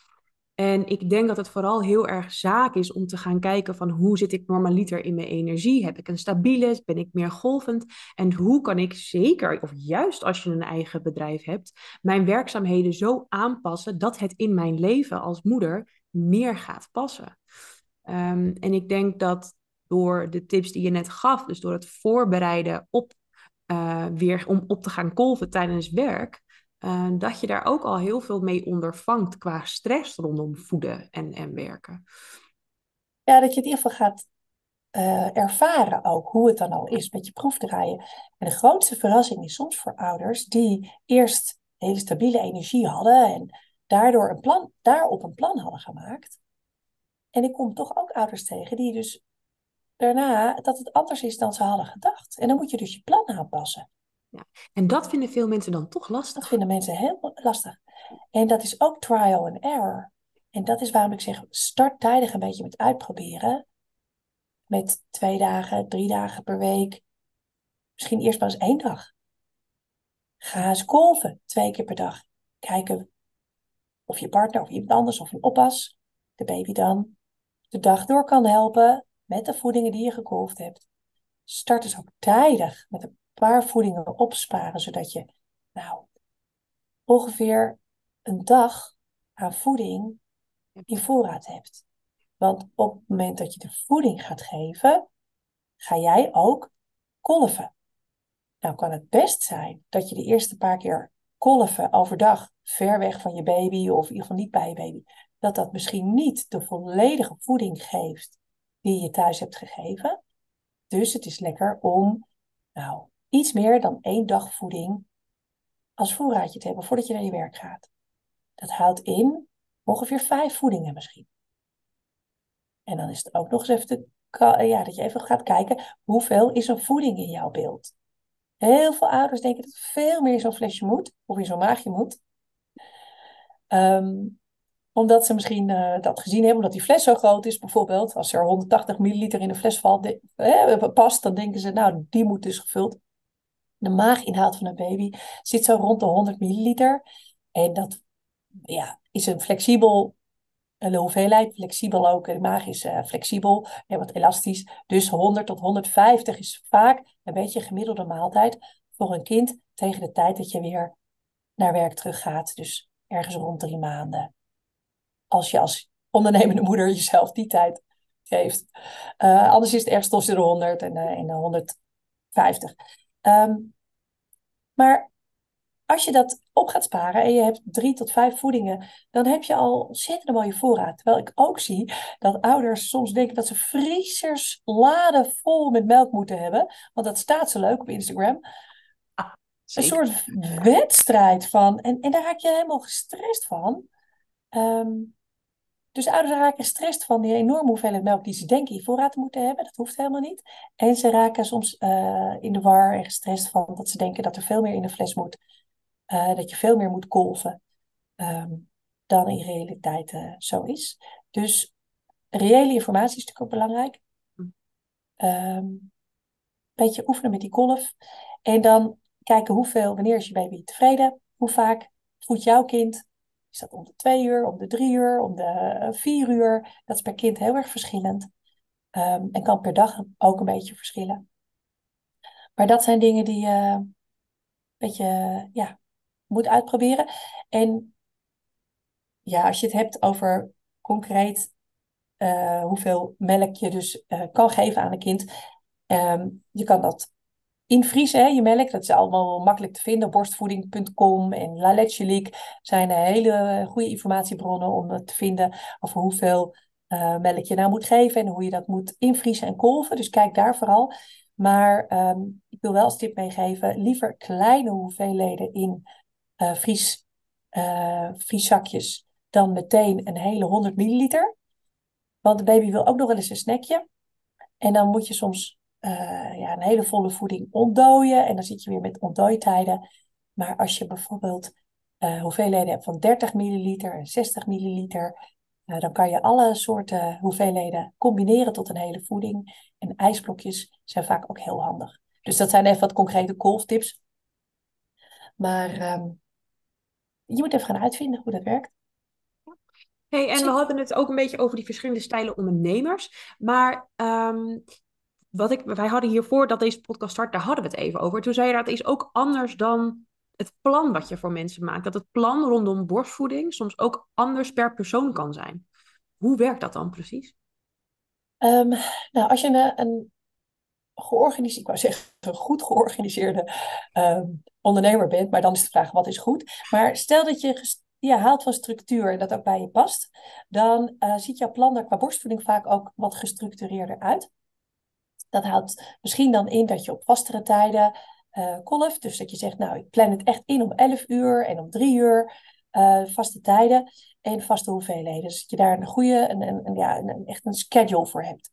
En ik denk dat het vooral heel erg zaak is om te gaan kijken van hoe zit ik normaliter in mijn energie? Heb ik een stabiele? Ben ik meer golvend? En hoe kan ik zeker, of juist als je een eigen bedrijf hebt, mijn werkzaamheden zo aanpassen dat het in mijn leven als moeder meer gaat passen? Ehm, en ik denk dat door de tips die je net gaf, dus door het voorbereiden op uh, weer om op te gaan kolven tijdens werk, uh, dat je daar ook al heel veel mee ondervangt qua stress rondom voeden en, en werken. Ja, dat je in ieder geval gaat uh, ervaren ook hoe het dan al is met je proefdraaien. En de grootste verrassing is soms voor ouders die eerst hele stabiele energie hadden en daardoor een plan, daarop een plan hadden gemaakt. En ik kom toch ook ouders tegen die dus daarna dat het anders is dan ze hadden gedacht. En dan moet je dus je plan aanpassen. Ja. En dat vinden veel mensen dan toch lastig. Dat vinden mensen heel lastig. En dat is ook trial and error. En dat is waarom ik zeg, start tijdig een beetje met uitproberen. Met twee dagen, drie dagen per week. Misschien eerst maar eens één dag. Ga eens kolven, twee keer per dag. Kijken of je partner of iemand anders of een oppas, de baby dan, de dag door kan helpen met de voedingen die je gekolfd hebt. Start dus ook tijdig met een paar voedingen opsparen, zodat je nou ongeveer een dag aan voeding in voorraad hebt. Want op het moment dat je de voeding gaat geven, ga jij ook kolven. Nou kan het best zijn dat je de eerste paar keer kolven overdag ver weg van je baby of in ieder geval niet bij je baby, dat dat misschien niet de volledige voeding geeft die je thuis hebt gegeven. Dus het is lekker om nou, iets meer dan één dag voeding als voorraadje te hebben voordat je naar je werk gaat. Dat houdt in ongeveer vijf voedingen misschien. En dan is het ook nog eens even te, ja, dat je even gaat kijken hoeveel is een voeding in jouw beeld. Heel veel ouders denken dat veel meer in zo'n flesje moet, of in zo'n maagje moet. Um, omdat ze misschien uh, dat gezien hebben, omdat die fles zo groot is bijvoorbeeld. Als er 180 milliliter in de fles valt, eh, past, dan denken ze, nou, die moet dus gevuld. De maaginhoud van een baby zit zo rond de 100 milliliter. En dat ja, is een flexibel een hoeveelheid, flexibel ook. De maag is uh, flexibel en wat elastisch. Dus 100 tot 150 is vaak een beetje een gemiddelde maaltijd voor een kind tegen de tijd dat je weer naar werk teruggaat. Dus ergens rond drie maanden als je als ondernemende moeder jezelf die tijd geeft. Uh, anders is het ergens tussen de 100 en, uh, en de 150. Um, maar als je dat op gaat sparen en je hebt drie tot vijf voedingen, dan heb je al ontzettend mooie voorraad. Terwijl ik ook zie dat ouders soms denken dat ze vriezers laden vol met melk moeten hebben. Want dat staat zo leuk op Instagram. Ah, een soort wedstrijd van. En, en daar raak je helemaal gestrest van. Um, dus ouders raken gestrest van die enorme hoeveelheid melk die ze denken in voorraad te moeten hebben. Dat hoeft helemaal niet. En ze raken soms uh, in de war en gestrest van dat ze denken dat er veel meer in de fles moet. Uh, dat je veel meer moet kolven um, dan in realiteit uh, zo is. Dus reële informatie is natuurlijk ook belangrijk. Um, beetje oefenen met die kolf. En dan kijken hoeveel, wanneer is je baby tevreden? Hoe vaak voedt jouw kind? Is dat om de twee uur, om de drie uur, om de eh, vier uur? Dat is per kind heel erg verschillend. Um, en kan per dag ook een beetje verschillen. Maar dat zijn dingen die je een beetje ja, moet uitproberen. En ja, als je het hebt over concreet uh, hoeveel melk je dus kan geven aan een kind. Um, je kan dat invriezen, je melk. Dat is allemaal makkelijk te vinden. Borstvoeding.com en La Leche Leak zijn hele goede informatiebronnen om te vinden over hoeveel uh, melk je nou moet geven en hoe je dat moet invriezen en kolven. Dus kijk daar vooral. Maar um, ik wil wel als tip meegeven, liever kleine hoeveelheden in uh, vries, vrieszakjes dan meteen een hele 100 milliliter. Want de baby wil ook nog wel eens een snackje. En dan moet je soms uh, ja, een hele volle voeding ontdooien. En dan zit je weer met ontdooitijden. Maar als je bijvoorbeeld uh, hoeveelheden hebt van 30 milliliter en 60 milliliter, uh, dan kan je alle soorten hoeveelheden combineren tot een hele voeding. En ijsblokjes zijn vaak ook heel handig. Dus dat zijn even wat concrete golftips. Maar um, je moet even gaan uitvinden hoe dat werkt. Hey, en we hadden het ook een beetje over die verschillende stijlen ondernemers. Maar ehm, wat ik, wij hadden hiervoor dat deze podcast start, daar hadden we het even over. Toen zei je dat is ook anders dan het plan wat je voor mensen maakt. Dat het plan rondom borstvoeding soms ook anders per persoon kan zijn. Hoe werkt dat dan precies? Um, nou, als je een, een georganiseerd, ik wou zeggen, een goed georganiseerde um, ondernemer bent, maar dan is de vraag, wat is goed? Maar stel dat je ja, haalt van structuur en dat ook bij je past, dan uh, ziet jouw plan er qua borstvoeding vaak ook wat gestructureerder uit. Dat houdt misschien dan in dat je op vastere tijden uh, kolft. Dus dat je zegt, nou, ik plan het echt in om 11 uur en om 3 uur. Uh, vaste tijden en vaste hoeveelheden. Dus dat je daar een goede, een, ja, een, echt een schedule voor hebt.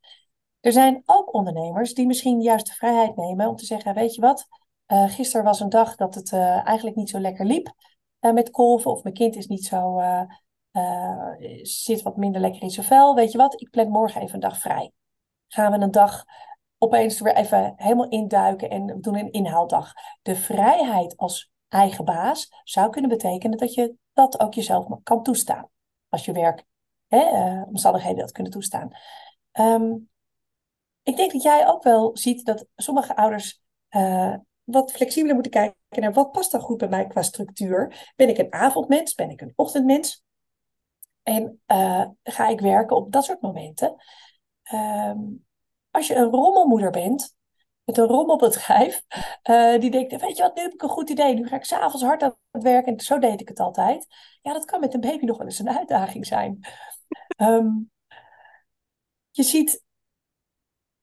Er zijn ook ondernemers die misschien juist de vrijheid nemen om te zeggen, weet je wat, uh, gisteren was een dag dat het eigenlijk niet zo lekker liep met kolven. Of mijn kind is niet zo, zit wat minder lekker in zijn vel. Weet je wat, ik plan morgen even een dag vrij. Gaan we een dag opeens weer even helemaal induiken en doen een inhaaldag. De vrijheid als eigen baas zou kunnen betekenen dat je dat ook jezelf kan toestaan. Als je werk, hè, uh, omstandigheden dat kunnen toestaan. Um, ik denk dat jij ook wel ziet dat sommige ouders uh, wat flexibeler moeten kijken naar wat past dan goed bij mij qua structuur. Ben ik een avondmens? Ben ik een ochtendmens? En uh, ga ik werken op dat soort momenten? Um, als je een rommelmoeder bent, met een rommelbedrijf, uh, die denkt, weet je wat, nu heb ik een goed idee, nu ga ik s'avonds hard aan het werken, en zo deed ik het altijd. Ja, dat kan met een baby nog wel eens een uitdaging zijn. Um, je, ziet,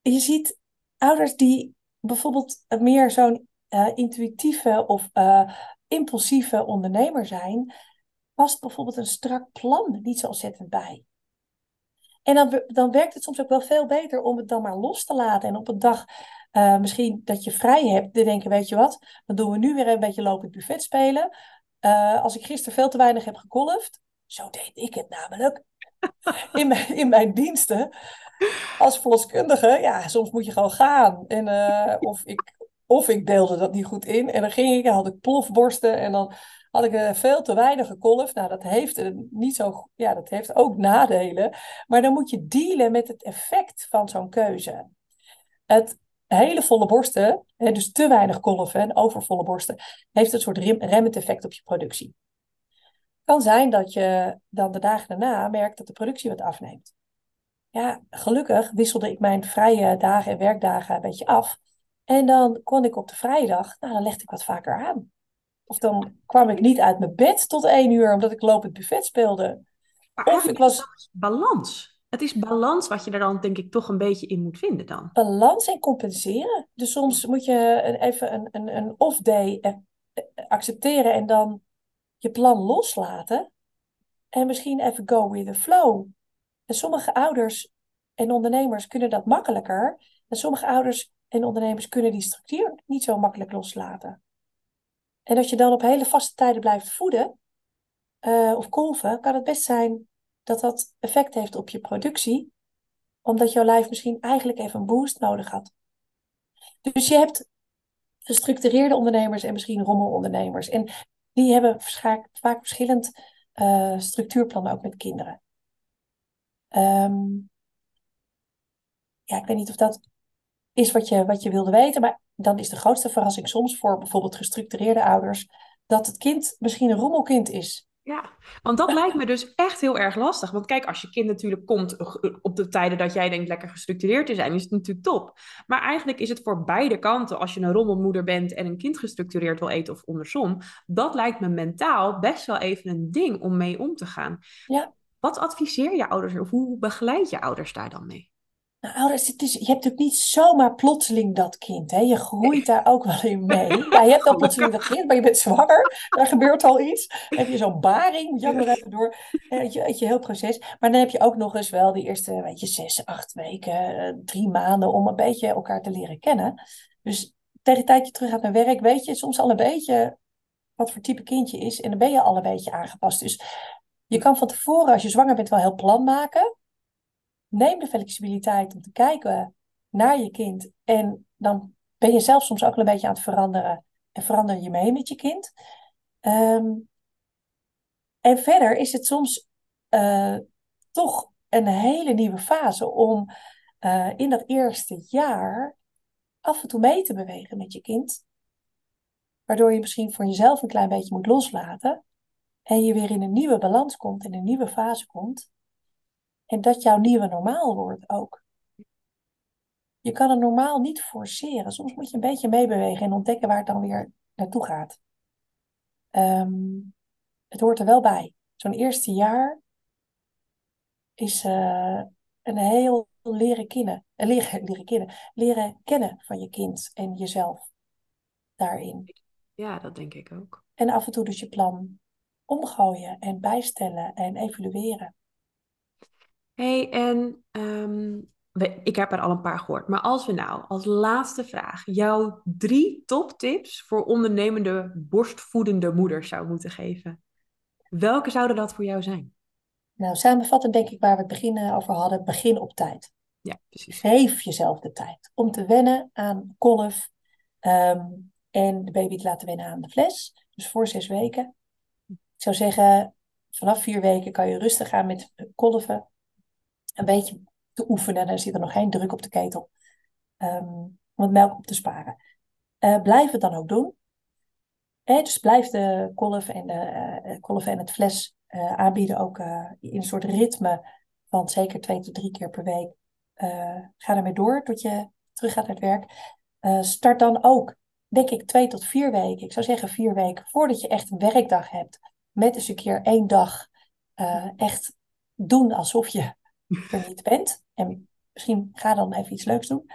je ziet ouders die bijvoorbeeld meer zo'n uh, intuïtieve of uh, impulsieve ondernemer zijn, past bijvoorbeeld een strak plan niet zo ontzettend bij. En dan, dan werkt het soms ook wel veel beter om het dan maar los te laten. En op een dag uh, misschien dat je vrij hebt, te denken, weet je wat, dan doen we nu weer een beetje lopend buffet spelen. Uh, als ik gisteren veel te weinig heb gekolfd, zo deed ik het namelijk. In mijn, in mijn diensten als verloskundige, ja, soms moet je gewoon gaan. En, uh, of, ik, of ik deelde dat niet goed in. En dan ging ik, had ik plofborsten en dan had ik uh, veel te weinig gekolfd. Nou, dat heeft, uh, niet zo, ja, dat heeft ook *laughs* nadelen. Maar dan moet je dealen met het effect van zo'n keuze. Het hele volle borsten, dus te weinig kolven en overvolle borsten, heeft een soort rem remmend effect op je productie. Kan zijn dat je dan de dagen daarna merkt dat de productie wat afneemt. Ja, gelukkig wisselde ik mijn vrije dagen en werkdagen een beetje af. En dan kon ik op de vrijdag, nou dan legde ik wat vaker aan. Of dan kwam ik niet uit mijn bed tot één uur, omdat ik lopend buffet speelde. Maar of ik was. Balans. Het is balans wat je er dan denk ik toch een beetje in moet vinden dan. Balans en compenseren. Dus soms moet je even een, een, een off-day eh, accepteren en dan je plan loslaten. En misschien even go with the flow. En sommige ouders en ondernemers kunnen dat makkelijker. En sommige ouders en ondernemers kunnen die structuur niet zo makkelijk loslaten. En als je dan op hele vaste tijden blijft voeden uh, of kolven, kan het best zijn dat dat effect heeft op je productie, omdat jouw lijf misschien eigenlijk even een boost nodig had. Dus je hebt gestructureerde ondernemers en misschien rommelondernemers. En die hebben vaak verschillend uh, structuurplannen ook met kinderen. Um, ja, ik weet niet of dat is wat je, wat je wilde weten, maar dan is de grootste verrassing soms voor bijvoorbeeld gestructureerde ouders dat het kind misschien een rommelkind is. Ja, want dat lijkt me dus echt heel erg lastig. Want kijk, als je kind natuurlijk komt op de tijden dat jij denkt lekker gestructureerd te zijn, is het natuurlijk top. Maar eigenlijk is het voor beide kanten, als je een rommelmoeder bent en een kind gestructureerd wil eten of andersom, dat lijkt me mentaal best wel even een ding om mee om te gaan. Ja. Wat adviseer je ouders of hoe begeleid je ouders daar dan mee? Nou, ouders, het is, je hebt natuurlijk niet zomaar plotseling dat kind. Hè? Je groeit daar ook wel in mee. Ja, *laughs* je hebt dan plotseling dat kind, maar je bent zwanger. Daar gebeurt al iets. Dan heb je zo'n baring, moet je ook nog even door. Weet je, weet je, heel proces. Maar dan heb je ook nog eens wel die eerste, weet je, zes, acht weken, eh, drie maanden om een beetje elkaar te leren kennen. Dus tegen de tijd je terug gaat naar werk, weet je soms al een beetje wat voor type kindje is. En dan ben je al een beetje aangepast. Dus je kan van tevoren, als je zwanger bent, wel heel plan maken neem de flexibiliteit om te kijken naar je kind. En dan ben je zelf soms ook een beetje aan het veranderen. En verander je mee met je kind. Um, en verder is het soms uh, toch een hele nieuwe fase om uh, in dat eerste jaar af en toe mee te bewegen met je kind. Waardoor je misschien voor jezelf een klein beetje moet loslaten. En je weer in een nieuwe balans komt, in een nieuwe fase komt. En dat jouw nieuwe normaal wordt ook. Je kan het normaal niet forceren. Soms moet je een beetje meebewegen en ontdekken waar het dan weer naartoe gaat. Um, het hoort er wel bij. Zo'n eerste jaar is uh, een heel leren kennen, uh, leren, *laughs* leren kennen, leren kennen van je kind en jezelf daarin. Ja, dat denk ik ook. En af en toe dus je plan omgooien en bijstellen en evalueren. Hey, en um, ik heb er al een paar gehoord. Maar als we nou als laatste vraag jouw drie toptips voor ondernemende borstvoedende moeders zou moeten geven. Welke zouden dat voor jou zijn? Nou, samenvattend denk ik waar we het begin over hadden, begin op tijd. Ja, precies. Geef jezelf de tijd om te wennen aan kolf um, en de baby te laten wennen aan de fles. Dus voor zes weken. Ik zou zeggen, vanaf vier weken kan je rustig gaan met kolven. Een beetje te oefenen. Dan zit er nog geen druk op de ketel. Um, om het melk op te sparen. Uh, blijf het dan ook doen. Eh, dus blijf de kolf en, de, uh, kolf en het fles aanbieden ook in een soort ritme van zeker twee tot drie keer per week. ga ermee door tot je terug gaat naar het werk. start dan ook, denk ik, twee tot vier weken. Ik zou zeggen vier weken voordat je echt een werkdag hebt. Met eens een keer één dag echt doen alsof je *laughs* niet bent. En misschien ga dan even iets leuks doen.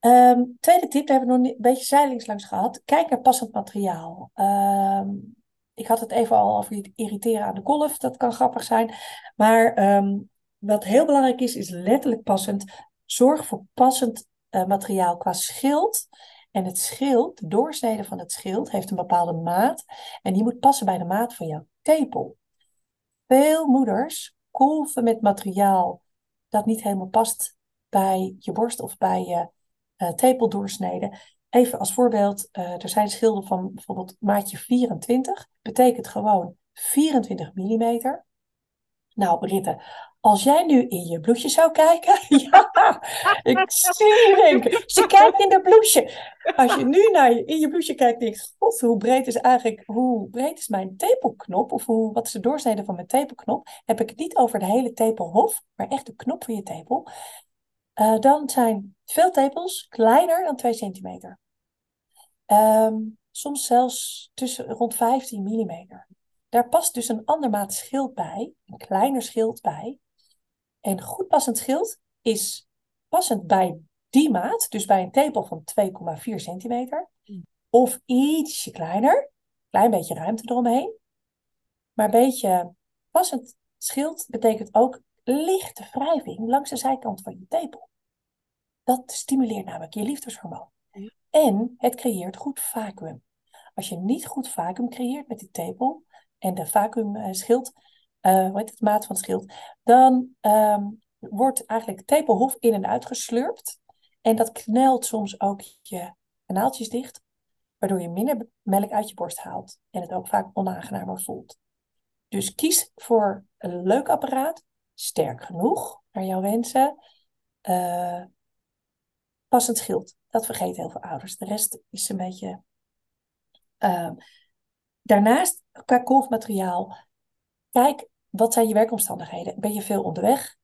Um, tweede tip, daar hebben we nog een beetje zijlings langs gehad. Kijk naar passend materiaal. Um, ik had het even al over het irriteren aan de golf. Dat kan grappig zijn. Maar um, wat heel belangrijk is, is letterlijk passend. Zorg voor passend uh, materiaal qua schild. En het schild, de doorsnede van het schild, heeft een bepaalde maat. En die moet passen bij de maat van jouw tepel. Veel moeders kolven met materiaal dat niet helemaal past bij je borst of bij je uh, tepeldoorsnede. Even als voorbeeld, uh, er zijn schilden van bijvoorbeeld maatje 24, betekent gewoon 24 mm. Nou, Britte, als jij nu in je bloesje zou kijken, *laughs* ja, ik zie je denken, ze kijkt in de bloesje. Als je nu naar je, in je bloesje kijkt, denk je, god, hoe breed is eigenlijk, hoe breed is mijn tepelknop? Of hoe, wat is de doorsnede van mijn tepelknop? Heb ik het niet over de hele tepelhof, maar echt de knop van je tepel. Uh, dan zijn veel tepels kleiner dan 2 centimeter. Um, soms zelfs tussen rond 15 mm. Daar past dus een ander maat schild bij, een kleiner schild bij. En goed passend schild is passend bij die maat, dus bij een tepel van 2,4 centimeter. Mm. Of ietsje kleiner, klein beetje ruimte eromheen. Maar een beetje passend schild betekent ook lichte wrijving langs de zijkant van je tepel. Dat stimuleert namelijk je liefdeshormoon. En het creëert goed vacuüm. Als je niet goed vacuüm creëert met die tepel en de vacuümschild, uh, hoe heet het, maat van het schild, dan um, wordt eigenlijk tepelhof in en uit geslurpt. En dat knelt soms ook je kanaaltjes dicht, waardoor je minder melk uit je borst haalt en het ook vaak onaangenamer voelt. Dus kies voor een leuk apparaat, sterk genoeg naar jouw wensen, uh, passend schild. Dat vergeten heel veel ouders. De rest is een beetje. Uh, daarnaast, qua kolfmateriaal, kijk, wat zijn je werkomstandigheden? Ben je veel onderweg?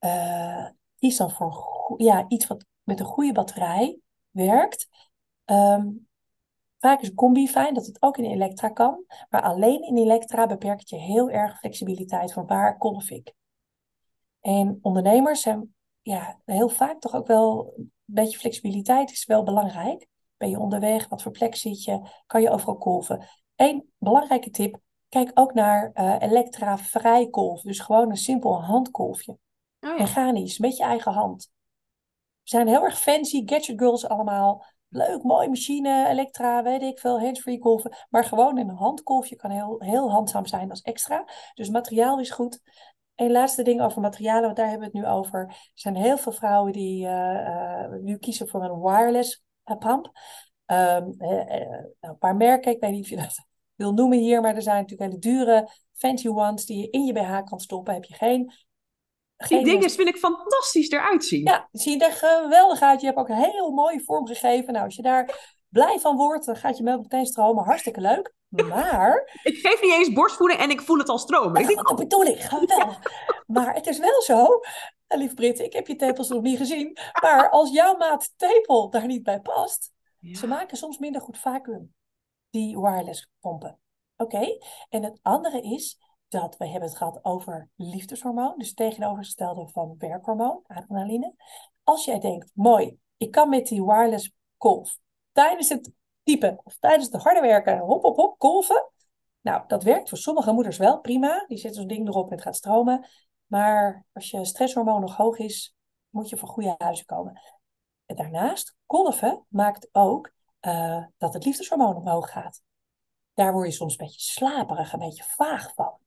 Uh, dan voor ja, iets wat met een goede batterij werkt. Um, vaak is een combi fijn, dat het ook in Elektra kan. Maar alleen in Elektra beperkt je heel erg flexibiliteit van waar kolf ik. En ondernemers zijn ja, heel vaak toch ook wel een beetje flexibiliteit is wel belangrijk. Ben je onderweg? Wat voor plek zit je? Kan je overal kolven? Eén belangrijke tip. Kijk ook naar uh, Elektra vrijkolf. Dus gewoon een simpel handkolfje. Oh ja. Mechanisch, met je eigen hand. We zijn heel erg fancy, gadget girls allemaal. Leuk, mooie machine, Elektra, weet ik veel, handsfree kolven. Maar gewoon een handkolfje kan heel, heel handzaam zijn als extra. Dus materiaal is goed. Een laatste ding over materialen, want daar hebben we het nu over. Er zijn heel veel vrouwen die uh, uh, nu kiezen voor een wireless pump. Um, nou, een paar merken, ik weet niet of je dat wil noemen hier. Maar er zijn natuurlijk hele dure fancy ones die je in je BH kan stoppen. Heb je geen... Die dingen vind ik fantastisch eruit zien. Ja, zie je er geweldig uit. Je hebt ook een heel mooie vorm gegeven. Nou, als je daar blij van wordt, dan gaat je melk meteen stromen. Hartstikke leuk. Maar... *laughs* ik geef niet eens borstvoeding en ik voel het al stromen. Ik denk, oh, bedoel ik, geweldig. Maar het is wel zo, lief Brit, ik heb je tepels nog niet gezien. Maar als jouw maat tepel daar niet bij past, ze maken soms minder goed vacuüm, die wireless pompen. Oké, en het andere is dat we hebben het gehad over liefdeshormoon, dus tegenovergestelde van werkhormoon, adrenaline. Als jij denkt, mooi, ik kan met die wireless golf tijdens het typen of tijdens het harde werken, hop, hop, hop, golven. Nou, dat werkt voor sommige moeders wel prima. Die zetten zo'n ding erop en het gaat stromen. Maar als je stresshormoon nog hoog is, moet je van goede huizen komen. En daarnaast, golven maakt ook uh, dat het liefdeshormoon omhoog gaat. Daar word je soms een beetje slaperig, een beetje vaag van.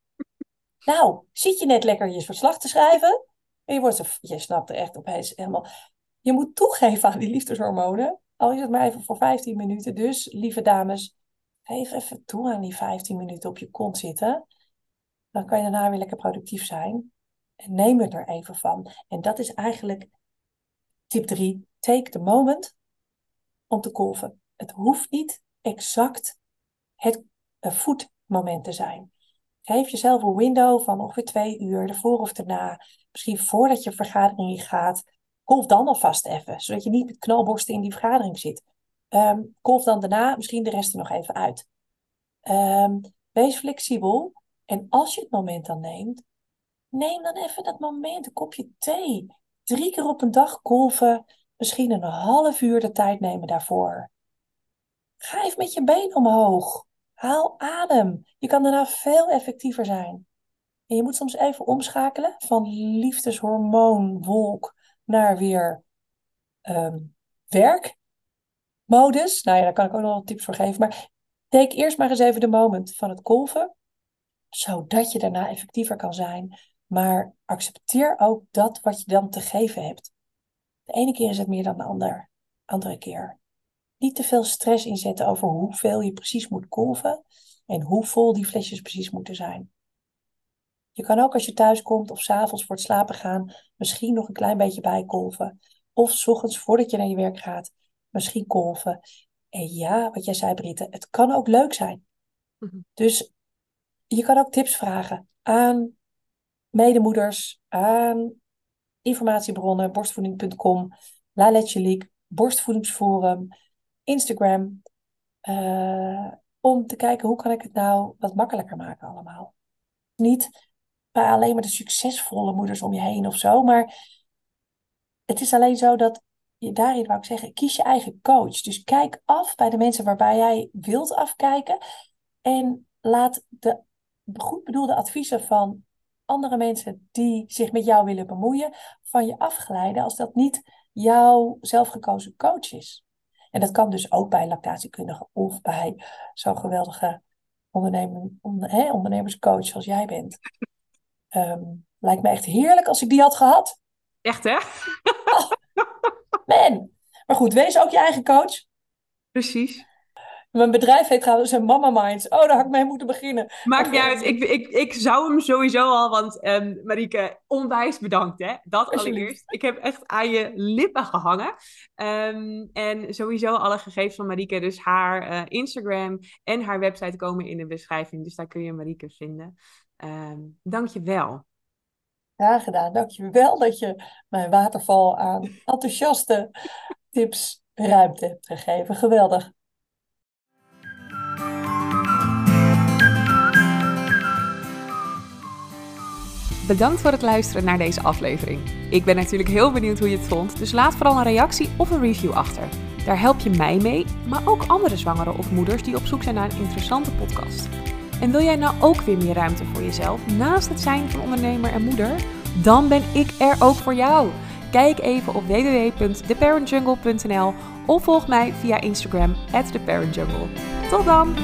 Nou, zit je net lekker je verslag te schrijven en je, wordt je snapt er echt opeens helemaal. Je moet toegeven aan die liefdeshormonen al is het maar even voor 15 minuten. Dus, lieve dames, geef even toe aan die 15 minuten op je kont zitten. Dan kan je daarna weer lekker productief zijn. En neem het er even van. En dat is eigenlijk tip 3. Take the moment om te kolven. Het hoeft niet exact het voetmoment te zijn. Geef jezelf een window van ongeveer twee uur, ervoor of daarna. Misschien voordat je vergadering gaat Golf dan alvast even, zodat je niet met knalborsten in die vergadering zit. Um, golf dan daarna misschien de rest er nog even uit. Um, wees flexibel. En als je het moment dan neemt, neem dan even dat moment, een kopje thee. Drie keer op een dag golven, misschien een half uur de tijd nemen daarvoor. Ga even met je been omhoog. Haal adem. Je kan daarna veel effectiever zijn. En je moet soms even omschakelen van liefdeshormoonwolk naar weer um, werkmodus. Nou ja, daar kan ik ook nog wel tips voor geven. Maar take eerst maar eens even de moment van het kolven, zodat je daarna effectiever kan zijn. Maar accepteer ook dat wat je dan te geven hebt. De ene keer is het meer dan de ander, andere keer. Niet te veel stress inzetten over hoeveel je precies moet kolven en hoe vol die flesjes precies moeten zijn. Je kan ook als je thuis komt of s'avonds voor het slapen gaan, misschien nog een klein beetje bijkolven. Of s ochtends voordat je naar je werk gaat, misschien kolven. En ja, wat jij zei, Britte, het kan ook leuk zijn. Mhm. Dus je kan ook tips vragen aan medemoeders, aan informatiebronnen, borstvoeding.com, La Leche Borstvoedingsforum, Instagram. Uh, om te kijken hoe kan ik het nou wat makkelijker maken allemaal. Niet alleen maar de succesvolle moeders om je heen of zo. Maar het is alleen zo dat je daarin wou ik zeggen, kies je eigen coach. Dus kijk af bij de mensen waarbij jij wilt afkijken. En laat de goed bedoelde adviezen van andere mensen die zich met jou willen bemoeien, van je afglijden als dat niet jouw zelfgekozen coach is. En dat kan dus ook bij lactatiekundigen of bij zo'n geweldige ondernemer, ondernemerscoach zoals jij bent. Um, lijkt me echt heerlijk als ik die had gehad. Echt, hè? Oh, man. Maar goed, wees ook je eigen coach. Precies. Mijn bedrijf heet trouwens een Mama Minds. Oh, daar had ik mee moeten beginnen. Maakt niet uit. Ik, ik, ik zou hem sowieso al, want um, Marieke, onwijs bedankt hè. Dat allereerst. Ik heb echt aan je lippen gehangen. Um, en sowieso alle gegevens van Marieke, dus haar uh, Instagram en haar website komen in de beschrijving. Dus daar kun je Marieke vinden. Um, Dank je wel. Graag gedaan. Dank je wel dat je mijn waterval aan enthousiaste tips ruimte hebt gegeven. Geweldig. Bedankt voor het luisteren naar deze aflevering. Ik ben natuurlijk heel benieuwd hoe je het vond, dus laat vooral een reactie of een review achter. Daar help je mij mee, maar ook andere zwangeren of moeders die op zoek zijn naar een interessante podcast. En wil jij nou ook weer meer ruimte voor jezelf naast het zijn van ondernemer en moeder? Dan ben ik er ook voor jou. Kijk even op www.theparentjungle.nl of volg mij via Instagram theparentjungle. Tot dan!